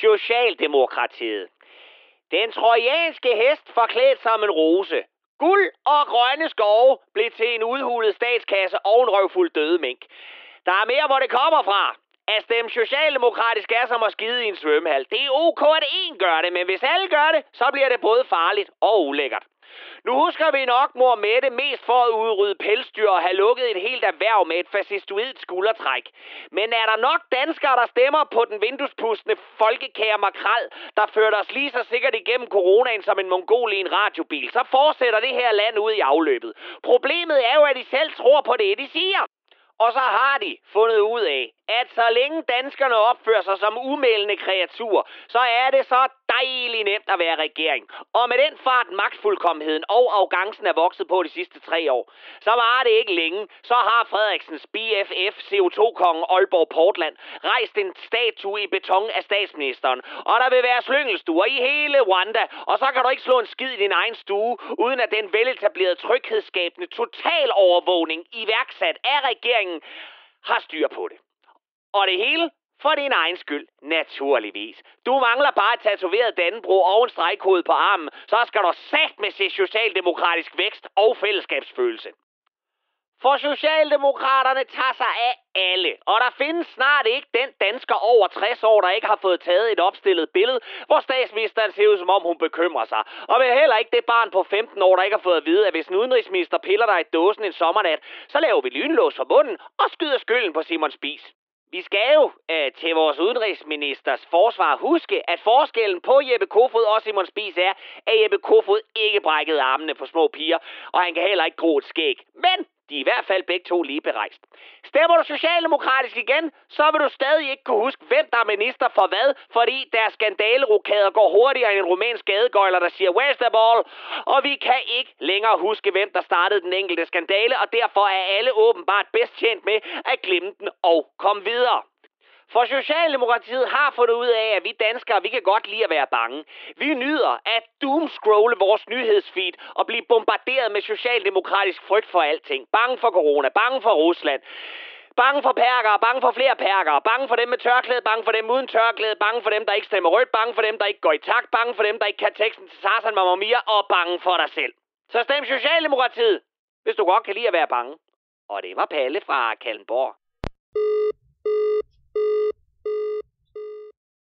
Socialdemokratiet. Den trojanske hest forklædt som en rose. Guld og grønne skove blev til en udhulet statskasse og en røvfuld døde mink. Der er mere, hvor det kommer fra. At stemme socialdemokratisk er som at skide i en svømmehal. Det er ok, at én gør det, men hvis alle gør det, så bliver det både farligt og ulækkert. Nu husker vi nok mor Mette mest for at udrydde pelsdyr og have lukket et helt erhverv med et fascistoidt skuldertræk. Men er der nok danskere, der stemmer på den vinduespustende folkekære makrel, der førte os lige så sikkert igennem coronaen som en mongol i en radiobil, så fortsætter det her land ud i afløbet. Problemet er jo, at de selv tror på det, de siger. Og så har de fundet ud af, at så længe danskerne opfører sig som umælende kreaturer, så er det så dejligt nemt at være regering. Og med den fart, magtfuldkommenheden og arrogancen er vokset på de sidste tre år, så var det ikke længe, så har Frederiksens BFF CO2-kongen Aalborg Portland rejst en statue i beton af statsministeren. Og der vil være slyngelstuer i hele Rwanda, og så kan du ikke slå en skid i din egen stue, uden at den veletablerede tryghedsskabende total overvågning iværksat af regeringen har styr på det. Og det hele for din egen skyld, naturligvis. Du mangler bare et tatoveret Dannebro og en stregkode på armen, så skal du sat med se socialdemokratisk vækst og fællesskabsfølelse. For Socialdemokraterne tager sig af alle, og der findes snart ikke den dansker over 60 år, der ikke har fået taget et opstillet billede, hvor statsministeren ser ud som om hun bekymrer sig. Og vel heller ikke det barn på 15 år, der ikke har fået at vide, at hvis en udenrigsminister piller dig i dåsen en sommernat, så laver vi lynlås for bunden og skyder skylden på Simon Spis. Vi skal jo øh, til vores udenrigsministers forsvar huske, at forskellen på Jeppe Kofod og Simon Spies er, at Jeppe Kofod ikke brækkede armene på små piger, og han kan heller ikke gro et skæg. Men hvert fald begge to lige berejst. Stemmer du socialdemokratisk igen, så vil du stadig ikke kunne huske, hvem der er minister for hvad, fordi deres skandalerokader går hurtigere end en rumænsk gadegøjler, der siger, where's the ball? Og vi kan ikke længere huske, hvem der startede den enkelte skandale, og derfor er alle åbenbart bedst tjent med at glemme den og komme videre. For Socialdemokratiet har fundet ud af, at vi danskere, vi kan godt lide at være bange. Vi nyder at doomscrolle vores nyhedsfeed og blive bombarderet med socialdemokratisk frygt for alting. Bange for corona, bange for Rusland. Bange for perker, bange for flere perker, bange for dem med tørklæde, bange for dem uden tørklæde, bange for dem, der ikke stemmer rødt, bange for dem, der ikke går i takt, bange for dem, der ikke kan teksten til Sarsan Mamma Mia, og bange for dig selv. Så stem Socialdemokratiet, hvis du godt kan lide at være bange. Og det var Palle fra Kallenborg.